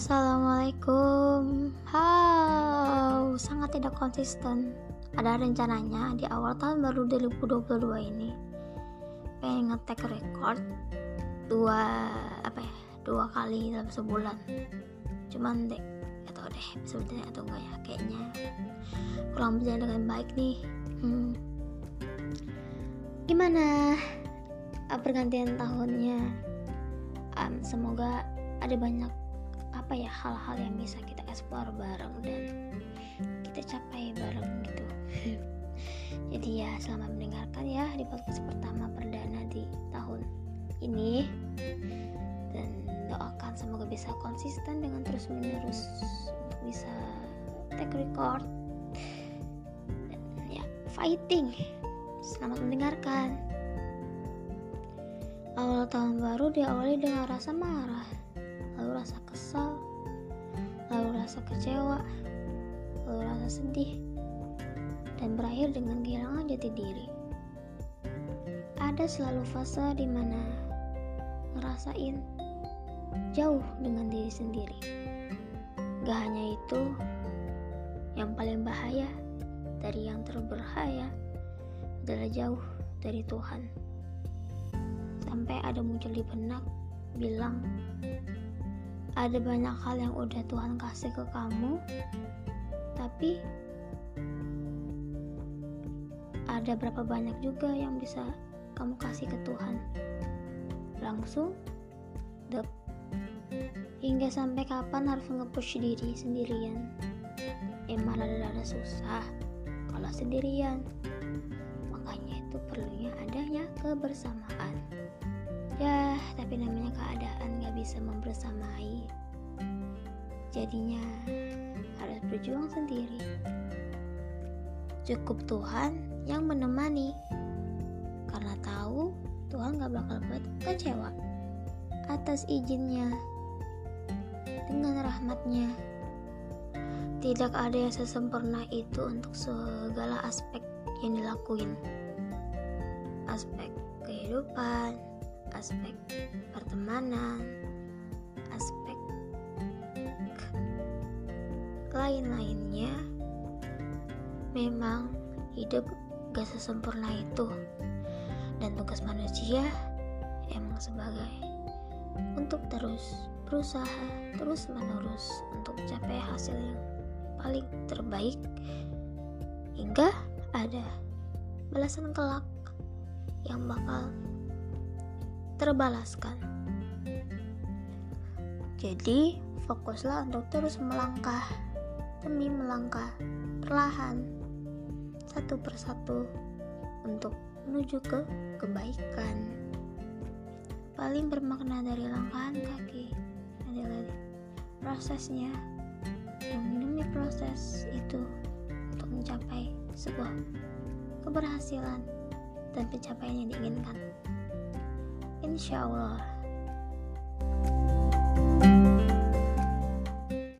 Assalamualaikum. How? Sangat tidak konsisten. Ada rencananya di awal tahun baru 2022 ini. Pengen ngetek record Dua Apa ya Dua kali dalam sebulan. Cuman deh Gak tau deh Sebenarnya atau enggak ya Kayaknya Kurang berjalan dengan baik nih. Hmm. Gimana Pergantian tahunnya? Um, Semoga ada banyak apa ya hal-hal yang bisa kita explore bareng dan kita capai bareng gitu. Jadi ya selamat mendengarkan ya di podcast pertama perdana di tahun ini. Dan doakan semoga bisa konsisten dengan terus menerus bisa take record. Dan ya fighting. Selamat mendengarkan. Awal tahun baru diawali dengan rasa marah lalu rasa kesal, lalu rasa kecewa, lalu rasa sedih, dan berakhir dengan kehilangan jati diri. Ada selalu fase di mana ngerasain jauh dengan diri sendiri. Gak hanya itu, yang paling bahaya dari yang terberbahaya adalah jauh dari Tuhan. Sampai ada muncul di benak bilang ada banyak hal yang udah Tuhan kasih ke kamu tapi ada berapa banyak juga yang bisa kamu kasih ke Tuhan. Langsung dep hingga sampai kapan harus nge-push diri sendirian? Emang ada-ada susah kalau sendirian. Makanya itu perlunya adanya kebersamaan ya tapi namanya keadaan gak bisa membersamai. Jadinya harus berjuang sendiri. Cukup Tuhan yang menemani. Karena tahu Tuhan gak bakal buat kecewa atas izinnya dengan rahmatnya. Tidak ada yang sesempurna itu untuk segala aspek yang dilakuin. Aspek kehidupan aspek pertemanan, aspek lain-lainnya, memang hidup gak sesempurna itu, dan tugas manusia emang sebagai untuk terus berusaha terus menerus untuk capai hasil yang paling terbaik. Hingga ada balasan kelak yang bakal terbalaskan. Jadi, fokuslah untuk terus melangkah demi melangkah perlahan satu persatu untuk menuju ke kebaikan. Paling bermakna dari langkahan kaki adalah prosesnya yang demi proses itu untuk mencapai sebuah keberhasilan dan pencapaian yang diinginkan. 巧了